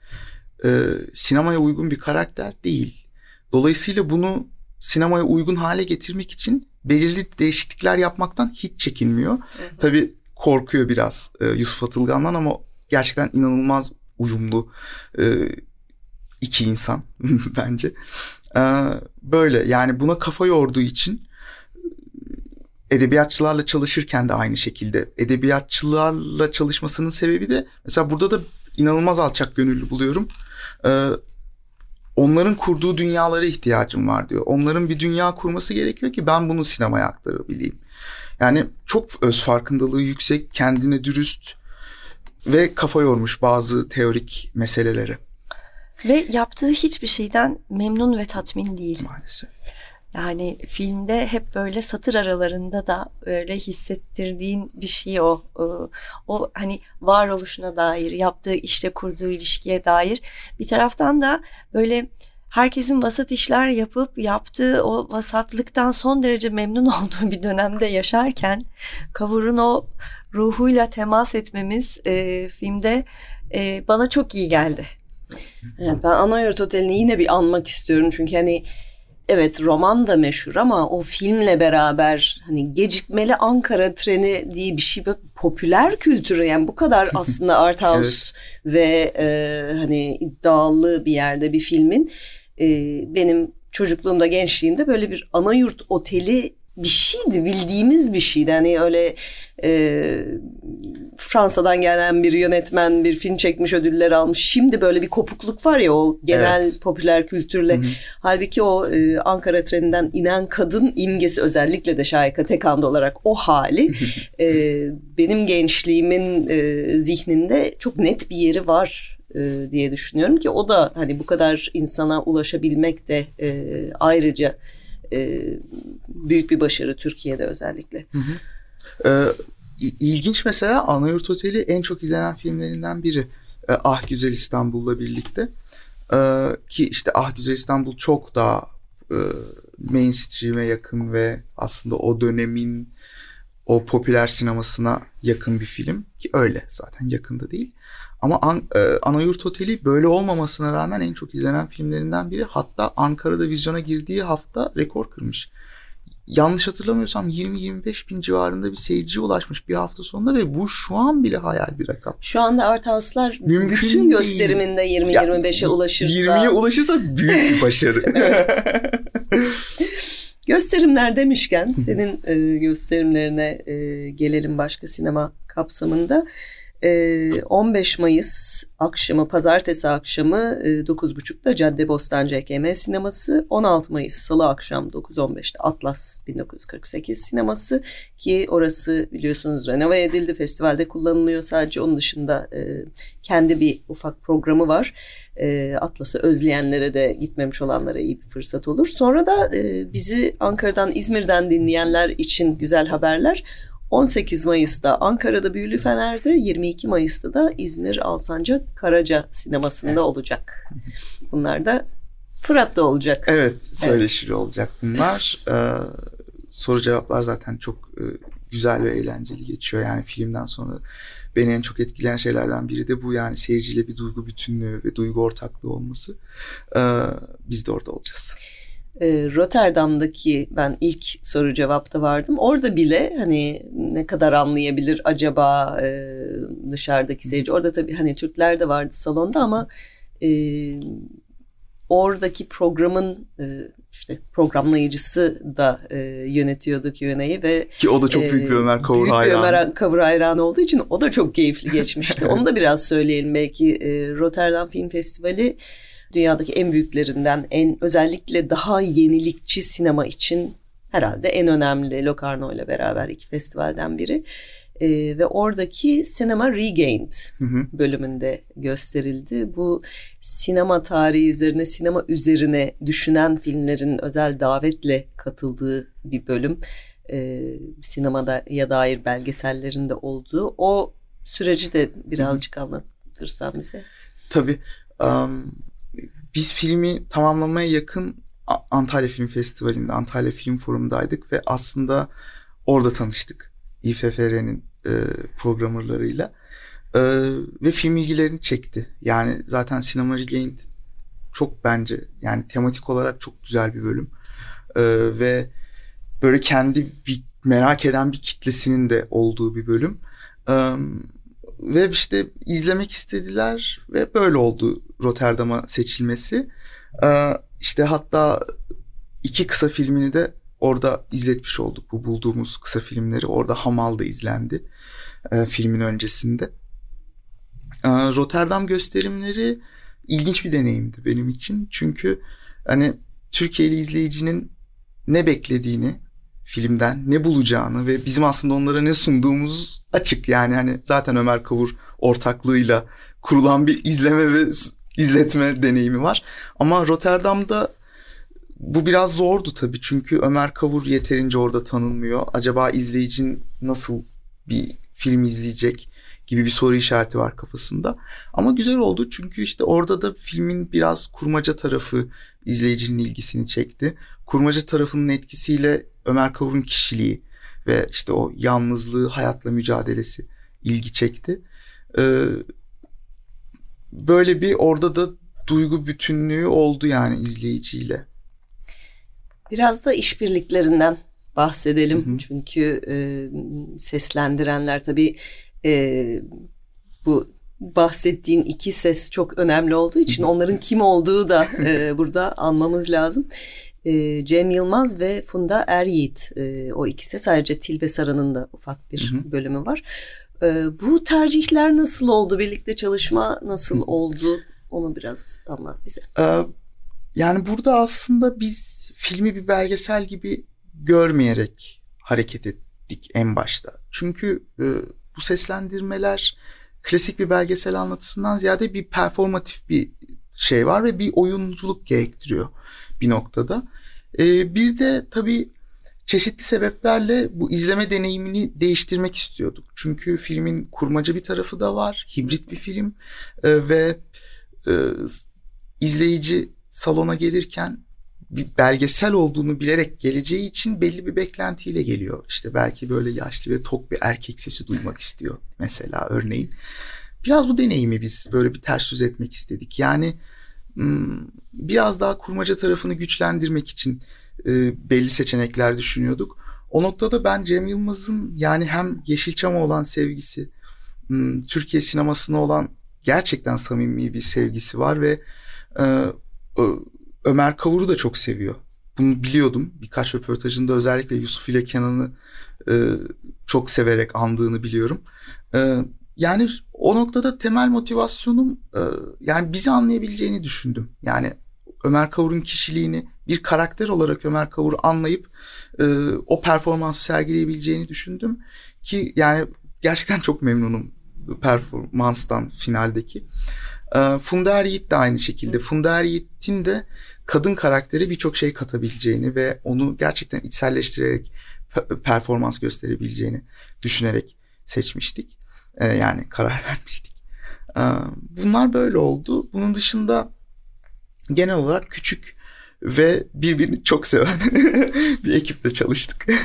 e, sinemaya uygun bir karakter değil. Dolayısıyla bunu sinemaya uygun hale getirmek için belirli değişiklikler yapmaktan hiç çekinmiyor. Hı Tabii korkuyor biraz e, Yusuf Atılgan'dan ama gerçekten inanılmaz uyumlu e, iki insan bence. E, böyle yani buna kafa yorduğu için edebiyatçılarla çalışırken de aynı şekilde. Edebiyatçılarla çalışmasının sebebi de mesela burada da inanılmaz alçak gönüllü buluyorum e, onların kurduğu dünyalara ihtiyacım var diyor. Onların bir dünya kurması gerekiyor ki ben bunu sinemaya aktarabileyim. Yani çok öz farkındalığı yüksek, kendine dürüst ve kafa yormuş bazı teorik meseleleri. Ve yaptığı hiçbir şeyden memnun ve tatmin değil. Maalesef. Yani filmde hep böyle satır aralarında da öyle hissettirdiğin bir şey o. O hani varoluşuna dair, yaptığı işte kurduğu ilişkiye dair. Bir taraftan da böyle herkesin vasat işler yapıp yaptığı o vasatlıktan son derece memnun olduğu bir dönemde yaşarken Kavur'un o ruhuyla temas etmemiz e, filmde e, bana çok iyi geldi. Evet, ben Anayurt Oteli'ni yine bir anmak istiyorum çünkü hani evet roman da meşhur ama o filmle beraber hani gecikmeli Ankara treni diye bir şey böyle popüler kültürü yani bu kadar aslında art house evet. ve e, hani iddialı bir yerde bir filmin e, benim çocukluğumda gençliğimde böyle bir ana yurt oteli bir şeydi bildiğimiz bir şeydi hani öyle e, Fransa'dan gelen bir yönetmen bir film çekmiş ödüller almış şimdi böyle bir kopukluk var ya o genel evet. popüler kültürle Hı-hı. halbuki o e, Ankara treninden inen kadın imgesi özellikle de Şahika Tekanda olarak o hali e, benim gençliğimin e, zihninde çok net bir yeri var e, diye düşünüyorum ki o da hani bu kadar insana ulaşabilmek de e, ayrıca e, büyük bir başarı Türkiye'de özellikle. Hı hı. Ee, ilginç mesela Anayurt Oteli en çok izlenen filmlerinden biri. Ee, ah Güzel İstanbul'la birlikte. Ee, ki işte Ah Güzel İstanbul çok daha e, mainstream'e yakın ve aslında o dönemin o popüler sinemasına yakın bir film ki öyle zaten yakında değil. Ama An e, Anayurt Oteli böyle olmamasına rağmen en çok izlenen filmlerinden biri. Hatta Ankara'da vizyona girdiği hafta rekor kırmış. Yanlış hatırlamıyorsam 20-25 bin civarında bir seyirciye ulaşmış bir hafta sonunda ve bu şu an bile hayal bir rakam. Şu anda Art House'lar Mümkün bütün gösteriminde 20-25'e ulaşırsa... 20'ye ulaşırsa büyük bir başarı. Gösterimler demişken senin e, gösterimlerine e, gelelim başka sinema kapsamında. 15 ee, Mayıs akşamı, pazartesi akşamı 9.30'da e, Cadde Bostancı EKM sineması. 16 Mayıs salı akşam 9.15'te Atlas 1948 sineması ki orası biliyorsunuz renove edildi. Festivalde kullanılıyor sadece onun dışında e, kendi bir ufak programı var. E, Atlas'ı özleyenlere de gitmemiş olanlara iyi bir fırsat olur. Sonra da bizi Ankara'dan, İzmir'den dinleyenler için güzel haberler. 18 Mayıs'ta Ankara'da Büyülü Fener'de, 22 Mayıs'ta da İzmir Alsancak Karaca sinemasında olacak. Bunlar da Fırat'ta olacak. Evet, söyleşili evet. olacak bunlar. Ee, soru cevaplar zaten çok e, güzel ve eğlenceli geçiyor. Yani filmden sonra beni en çok etkileyen şeylerden biri de bu yani seyirciyle bir duygu bütünlüğü ve duygu ortaklığı olması. Ee, biz de orada olacağız e, Rotterdam'daki ben ilk soru cevapta vardım. Orada bile hani ne kadar anlayabilir acaba e, dışarıdaki seyirci. Orada tabii hani Türkler de vardı salonda ama e, oradaki programın e, işte programlayıcısı da e, yönetiyordu Q&A'yı ve ki o da çok büyük bir Ömer Kavur hayranı. Büyük bir Ömer Kavur hayranı olduğu için o da çok keyifli geçmişti. Onu da biraz söyleyelim belki e, Rotterdam Film Festivali dünyadaki en büyüklerinden, en özellikle daha yenilikçi sinema için herhalde en önemli Locarno ile beraber iki festivalden biri. Ee, ve oradaki Sinema Regained hı hı. bölümünde gösterildi. Bu sinema tarihi üzerine, sinema üzerine düşünen filmlerin özel davetle katıldığı bir bölüm. Ee, sinemada ya dair belgesellerinde olduğu. O süreci de birazcık hı hı. anlatırsan bize. Tabii. Um, biz filmi tamamlamaya yakın Antalya Film Festivali'nde, Antalya Film Forum'daydık ve aslında orada tanıştık. İFFR'nin e, programırlarıyla. E, ve film ilgilerini çekti. Yani zaten Cinema Regained çok bence yani tematik olarak çok güzel bir bölüm. E, ve böyle kendi bir merak eden bir kitlesinin de olduğu bir bölüm. E, ve işte izlemek istediler ve böyle oldu Rotterdam'a seçilmesi. Ee, işte hatta iki kısa filmini de orada izletmiş olduk. Bu bulduğumuz kısa filmleri orada Hamal'da izlendi e, filmin öncesinde. Ee, Rotterdam gösterimleri ilginç bir deneyimdi benim için. Çünkü hani Türkiye'li izleyicinin ne beklediğini filmden ne bulacağını ve bizim aslında onlara ne sunduğumuz açık. Yani hani zaten Ömer Kavur ortaklığıyla kurulan bir izleme ve izletme deneyimi var. Ama Rotterdam'da bu biraz zordu tabii çünkü Ömer Kavur yeterince orada tanınmıyor. Acaba izleyicin nasıl bir film izleyecek gibi bir soru işareti var kafasında. Ama güzel oldu çünkü işte orada da filmin biraz kurmaca tarafı izleyicinin ilgisini çekti. Kurmaca tarafının etkisiyle Ömer Kavur'un kişiliği ve işte o yalnızlığı, hayatla mücadelesi ilgi çekti. Ee, böyle bir orada da duygu bütünlüğü oldu yani izleyiciyle. Biraz da işbirliklerinden bahsedelim. Hı hı. Çünkü e, seslendirenler tabii e, bu bahsettiğin iki ses çok önemli olduğu için onların kim olduğu da e, burada anmamız lazım. E, Cem Yılmaz ve Funda Er Yiğit e, o ikisi sadece Tilbe Sarı'nın da ufak bir hı hı. bölümü var. E, bu tercihler nasıl oldu? Birlikte çalışma nasıl hı. oldu? Onu biraz anlat bize. Ee, yani burada aslında biz filmi bir belgesel gibi görmeyerek hareket ettik en başta. Çünkü e, bu seslendirmeler klasik bir belgesel anlatısından ziyade bir performatif bir şey var ve bir oyunculuk gerektiriyor bir noktada. E, bir de tabii çeşitli sebeplerle bu izleme deneyimini değiştirmek istiyorduk. Çünkü filmin kurmaca bir tarafı da var, hibrit bir film e, ve e, izleyici salona gelirken bir belgesel olduğunu bilerek geleceği için belli bir beklentiyle geliyor. İşte belki böyle yaşlı ve tok bir erkek sesi duymak istiyor mesela örneğin. Biraz bu deneyimi biz böyle bir ters yüz etmek istedik. Yani biraz daha kurmaca tarafını güçlendirmek için e, belli seçenekler düşünüyorduk. O noktada ben Cem Yılmaz'ın yani hem Yeşilçam'a olan sevgisi, hmm, Türkiye sinemasına olan gerçekten samimi bir sevgisi var ve e, Ömer Kavur'u da çok seviyor. Bunu biliyordum. Birkaç röportajında özellikle Yusuf ile Kenan'ı e, çok severek andığını biliyorum. E, yani o noktada temel motivasyonum e, yani bizi anlayabileceğini düşündüm. Yani Ömer Kavur'un kişiliğini bir karakter olarak Ömer Kavur'u anlayıp e, o performansı sergileyebileceğini düşündüm. Ki yani gerçekten çok memnunum performanstan finaldeki. E, Funda Er Yiğit de aynı şekilde. Funda Er Yiğit'in de kadın karakteri birçok şey katabileceğini ve onu gerçekten içselleştirerek performans gösterebileceğini düşünerek seçmiştik. Ee, yani karar vermiştik. Ee, bunlar böyle oldu. Bunun dışında genel olarak küçük ve birbirini çok seven bir ekiple çalıştık.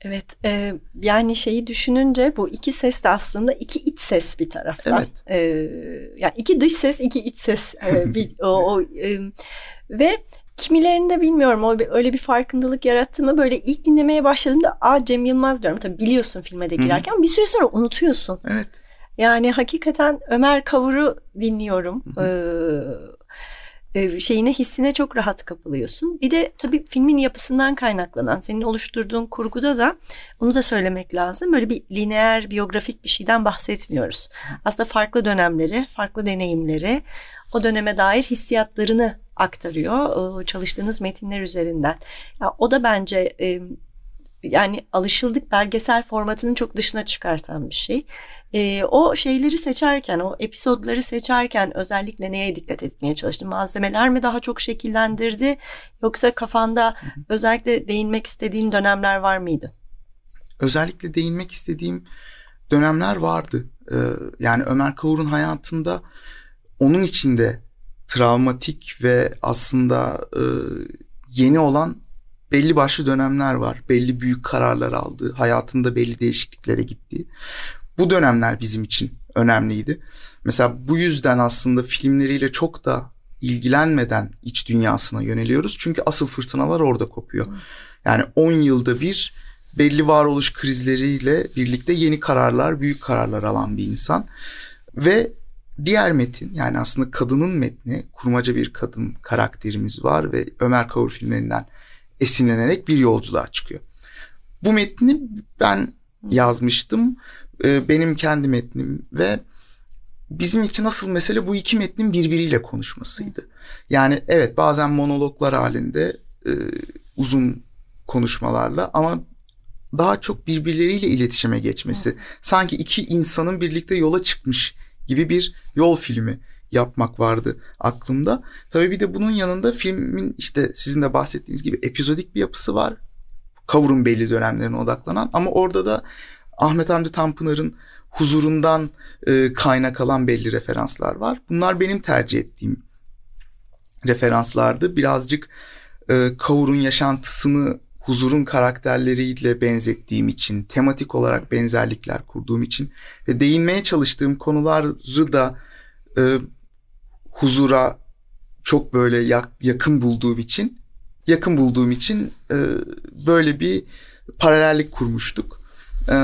Evet e, yani şeyi düşününce bu iki ses de aslında iki iç ses bir taraftan. Evet. E, yani iki dış ses iki iç ses e, bir, o, o e, ve kimilerinde bilmiyorum o öyle bir farkındalık yarattı mı böyle ilk dinlemeye başladığımda aa Cem Yılmaz diyorum tabii biliyorsun filme de girerken Hı-hı. bir süre sonra unutuyorsun. Evet. Yani hakikaten Ömer Kavur'u dinliyorum. Ee, e, şeyine hissine çok rahat kapılıyorsun. Bir de tabii filmin yapısından kaynaklanan senin oluşturduğun kurguda da onu da söylemek lazım. Böyle bir lineer biyografik bir şeyden bahsetmiyoruz. Aslında farklı dönemleri, farklı deneyimleri, o döneme dair hissiyatlarını aktarıyor çalıştığınız metinler üzerinden. Ya, o da bence e, yani alışıldık belgesel formatının çok dışına çıkartan bir şey. E, o şeyleri seçerken, o episodları seçerken özellikle neye dikkat etmeye çalıştın? Malzemeler mi daha çok şekillendirdi? Yoksa kafanda özellikle değinmek istediğin dönemler var mıydı? Özellikle değinmek istediğim dönemler vardı. Ee, yani Ömer Kavur'un hayatında onun içinde travmatik ve aslında e, yeni olan belli başlı dönemler var. Belli büyük kararlar aldığı, hayatında belli değişikliklere gittiği. Bu dönemler bizim için önemliydi. Mesela bu yüzden aslında filmleriyle çok da ilgilenmeden iç dünyasına yöneliyoruz. Çünkü asıl fırtınalar orada kopuyor. Yani 10 yılda bir belli varoluş krizleriyle birlikte yeni kararlar, büyük kararlar alan bir insan. Ve diğer metin yani aslında kadının metni, kurmaca bir kadın karakterimiz var ve Ömer Kavur filmlerinden esinlenerek bir yolculuğa çıkıyor. Bu metni ben yazmıştım. Ee, benim kendi metnim ve bizim için asıl mesele bu iki metnin birbiriyle konuşmasıydı. Yani evet bazen monologlar halinde e, uzun konuşmalarla ama daha çok birbirleriyle iletişime geçmesi. Sanki iki insanın birlikte yola çıkmış gibi bir yol filmi yapmak vardı aklımda. Tabii bir de bunun yanında filmin işte sizin de bahsettiğiniz gibi epizodik bir yapısı var. Kavurun belli dönemlerine odaklanan ama orada da Ahmet Hamdi Tanpınar'ın huzurundan e, kaynak alan belli referanslar var. Bunlar benim tercih ettiğim referanslardı. Birazcık e, Kavur'un yaşantısını huzurun karakterleriyle benzettiğim için, tematik olarak benzerlikler kurduğum için ve değinmeye çalıştığım konuları da e, huzura çok böyle yak, yakın bulduğum için, yakın bulduğum için e, böyle bir paralellik kurmuştuk. E,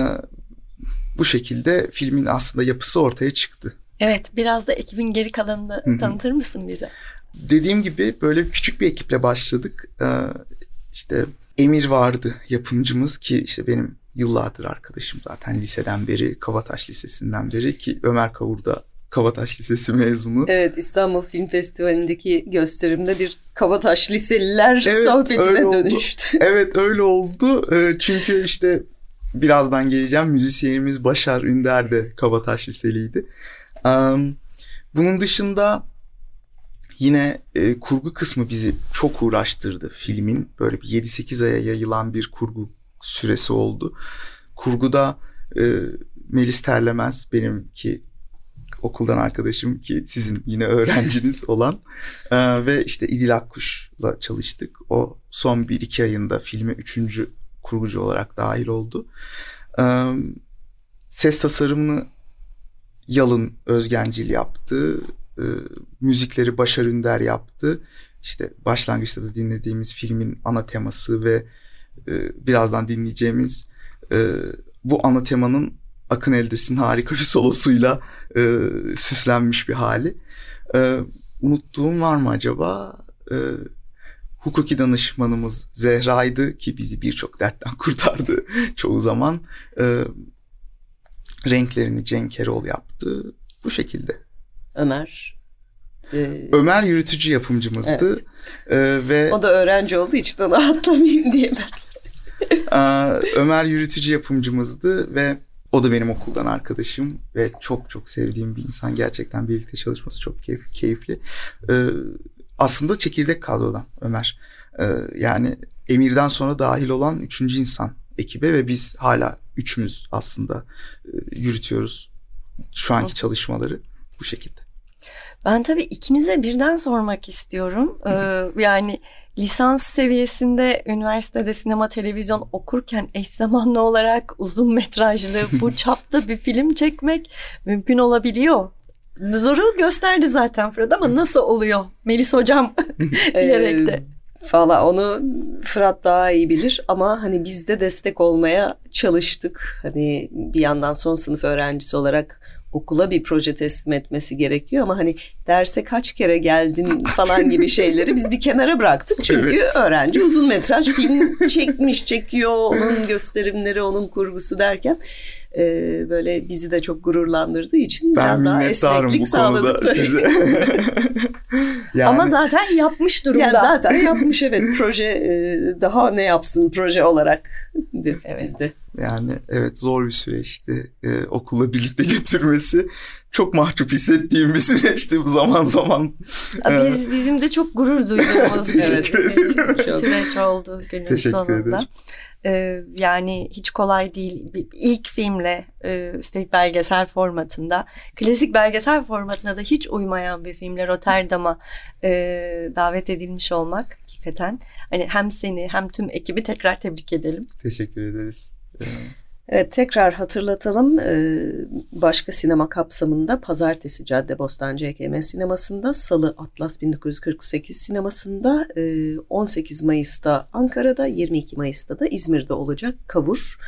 bu şekilde filmin aslında yapısı ortaya çıktı. Evet, biraz da ekibin geri kalanını Hı-hı. tanıtır mısın bize? dediğim gibi böyle küçük bir ekiple başladık. Ee, işte Emir vardı yapımcımız ki işte benim yıllardır arkadaşım zaten liseden beri Kavataş Lisesi'nden beri ki Ömer Kavur da Kavataş Lisesi mezunu. Evet İstanbul Film Festivali'ndeki gösterimde bir Kavataş Liseliler evet, sohbetine dönüştü. evet öyle oldu. Ee, çünkü işte birazdan geleceğim müzisyenimiz Başar Ünder de Kavataş Liseliydi. Bunun dışında yine e, kurgu kısmı bizi çok uğraştırdı filmin. Böyle bir 7-8 aya yayılan bir kurgu süresi oldu. Kurguda e, Melis Terlemez benim ki okuldan arkadaşım ki sizin yine öğrenciniz olan e, ve işte İdil Akkuş'la çalıştık. O son bir iki ayında filme üçüncü kurgucu olarak dahil oldu. E, ses tasarımını Yalın Özgencil yaptı. E, müzikleri Başar Ünder yaptı. İşte başlangıçta da dinlediğimiz filmin ana teması ve e, birazdan dinleyeceğimiz e, bu ana temanın Akın Eldes'in harika bir solosuyla e, süslenmiş bir hali. E, unuttuğum var mı acaba? E, hukuki danışmanımız Zehra'ydı ki bizi birçok dertten kurtardı çoğu zaman. E, renklerini Cenk Erol yaptı. Bu şekilde. Ömer. E... Ömer yürütücü yapımcımızdı. Evet. E, ve O da öğrenci olduğu için onu atlamayayım diye ben. Ömer yürütücü yapımcımızdı ve o da benim okuldan arkadaşım ve çok çok sevdiğim bir insan. Gerçekten birlikte çalışması çok keyif, keyifli. Ee, aslında çekirdek kadrodan Ömer. Ee, yani Emir'den sonra dahil olan üçüncü insan ekibe ve biz hala üçümüz aslında e, yürütüyoruz şu anki çalışmaları bu şekilde. Ben tabii ikinize birden sormak istiyorum. Ee, yani lisans seviyesinde üniversitede sinema televizyon okurken eş zamanlı olarak uzun metrajlı bu çapta bir film çekmek mümkün olabiliyor. Zoru gösterdi zaten Fırat ama nasıl oluyor Melis hocam diyerek de. Valla onu Fırat daha iyi bilir ama hani biz de destek olmaya çalıştık. Hani bir yandan son sınıf öğrencisi olarak okula bir proje teslim etmesi gerekiyor ama hani derse kaç kere geldin falan gibi şeyleri biz bir kenara bıraktık. Çünkü evet. öğrenci uzun metraj film çekmiş, çekiyor. Onun gösterimleri, onun kurgusu derken e, böyle bizi de çok gururlandırdığı için ben biraz daha esneklik sağladık. Size. yani, Ama zaten yapmış durumda. Yani zaten yapmış evet. Proje e, daha ne yapsın proje olarak dedik evet. biz de. Yani evet zor bir süreçti. Ee, okulla birlikte götürmesi çok mahcup hissettiğim bir süreçti bu zaman zaman. Biz bizim de çok gurur duyduğumuz evet, süreç oldu günün Teşekkür sonunda. Ederim. Ee, yani hiç kolay değil. İlk filmle e, üstelik belgesel formatında, klasik belgesel formatına da hiç uymayan bir filmle Rotterdam'a e, davet edilmiş olmak hakikaten. Hani hem seni hem tüm ekibi tekrar tebrik edelim. Teşekkür ederiz. Evet tekrar hatırlatalım ee, başka sinema kapsamında Pazartesi Caddebostan CKM sinemasında Salı Atlas 1948 sinemasında 18 e, Mayıs'ta Ankara'da 22 Mayıs'ta da İzmir'de olacak Kavur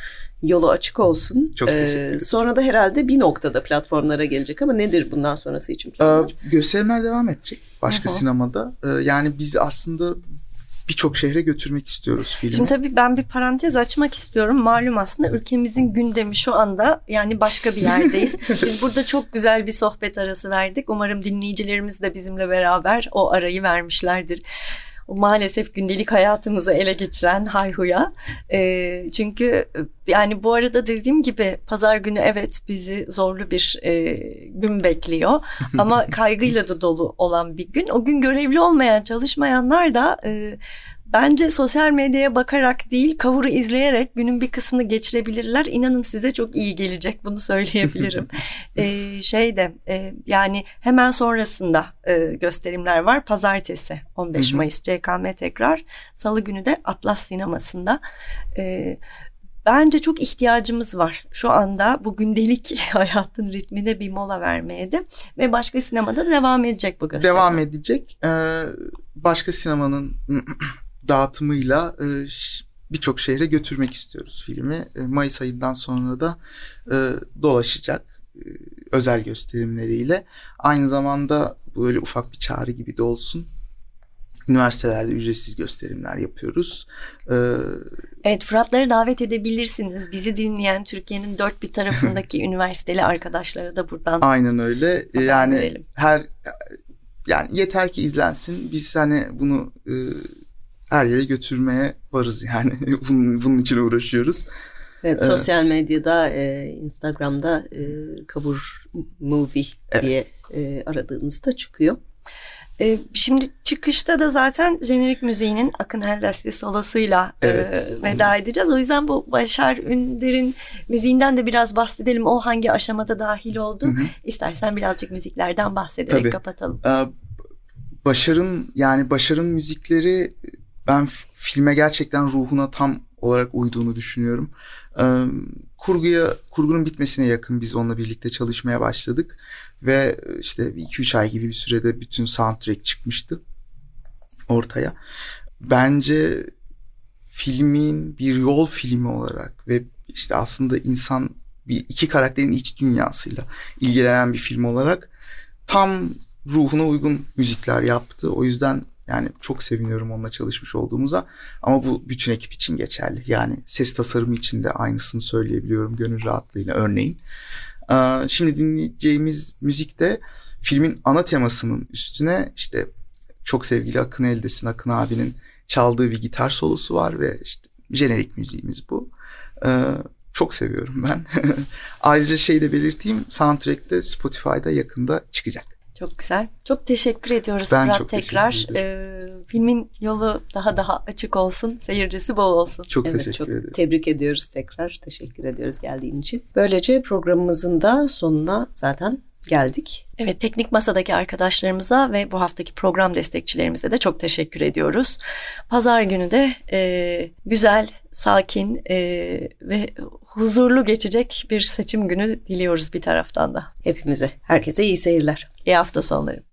yolu açık olsun. Çok teşekkür ee, ederim. Sonra da herhalde bir noktada platformlara gelecek ama nedir bundan sonrası için planlar? Ee, gösterimler devam edecek başka Aha. sinemada. Ee, yani biz aslında birçok şehre götürmek istiyoruz filmi. Şimdi tabii ben bir parantez açmak istiyorum. Malum aslında ülkemizin gündemi şu anda yani başka bir yerdeyiz. Biz burada çok güzel bir sohbet arası verdik. Umarım dinleyicilerimiz de bizimle beraber o arayı vermişlerdir maalesef gündelik hayatımızı ele geçiren hayhuya. E, çünkü yani bu arada dediğim gibi pazar günü evet bizi zorlu bir e, gün bekliyor. Ama kaygıyla da dolu olan bir gün. O gün görevli olmayan çalışmayanlar da e, Bence sosyal medyaya bakarak değil kavuru izleyerek günün bir kısmını geçirebilirler. İnanın size çok iyi gelecek bunu söyleyebilirim. ee, şey de e, yani hemen sonrasında e, gösterimler var. Pazartesi 15 Mayıs CKM tekrar. Salı günü de Atlas Sineması'nda. E, bence çok ihtiyacımız var. Şu anda bu gündelik hayatın ritmine bir mola vermeye de ve başka sinemada devam edecek bu gösterim. Devam edecek. Ee, başka sinemanın dağıtımıyla e, birçok şehre götürmek istiyoruz filmi. E, Mayıs ayından sonra da e, dolaşacak özel gösterimleriyle. Aynı zamanda böyle ufak bir çağrı gibi de olsun. Üniversitelerde ücretsiz gösterimler yapıyoruz. Ee, evet Fıratları davet edebilirsiniz. Bizi dinleyen Türkiye'nin dört bir tarafındaki üniversiteli arkadaşlara da buradan. Aynen öyle. Yani edelim. her yani yeter ki izlensin. Biz hani bunu e, her yere götürmeye varız yani. bunun, bunun için uğraşıyoruz. Evet, sosyal medyada, e, Instagram'da e, Kavur Movie evet. diye e, aradığınızda çıkıyor. E, şimdi çıkışta da zaten jenerik müziğinin Akın Eldesli solosuyla e, evet. e, veda edeceğiz. O yüzden bu Başar Ünder'in müziğinden de biraz bahsedelim. O hangi aşamada dahil oldu? Hı hı. İstersen birazcık müziklerden bahsederek Tabii. kapatalım. Ee, Başar'ın yani Başar'ın müzikleri ben filme gerçekten ruhuna tam olarak uyduğunu düşünüyorum. Ee, kurguya kurgunun bitmesine yakın biz onunla birlikte çalışmaya başladık ve işte 2-3 ay gibi bir sürede bütün soundtrack çıkmıştı ortaya. Bence filmin bir yol filmi olarak ve işte aslında insan bir iki karakterin iç dünyasıyla ilgilenen bir film olarak tam ruhuna uygun müzikler yaptı. O yüzden yani çok seviniyorum onunla çalışmış olduğumuza. Ama bu bütün ekip için geçerli. Yani ses tasarımı için de aynısını söyleyebiliyorum gönül rahatlığıyla örneğin. Ee, şimdi dinleyeceğimiz müzik de filmin ana temasının üstüne işte çok sevgili Akın Eldes'in, Akın abinin çaldığı bir gitar solosu var ve işte jenerik müziğimiz bu. Ee, çok seviyorum ben. Ayrıca şey de belirteyim, soundtrack Spotify'da yakında çıkacak. Çok güzel. Çok teşekkür ediyoruz ben Fırat çok tekrar. Ee, filmin yolu daha daha açık olsun, seyircisi bol olsun. Çok evet, teşekkür çok ederim. Tebrik ediyoruz tekrar. Teşekkür ediyoruz geldiğin için. Böylece programımızın da sonuna zaten geldik. Evet teknik masadaki arkadaşlarımıza ve bu haftaki program destekçilerimize de çok teşekkür ediyoruz. Pazar günü de e, güzel, sakin e, ve huzurlu geçecek bir seçim günü diliyoruz bir taraftan da. Hepimize, herkese iyi seyirler. İyi hafta sonları.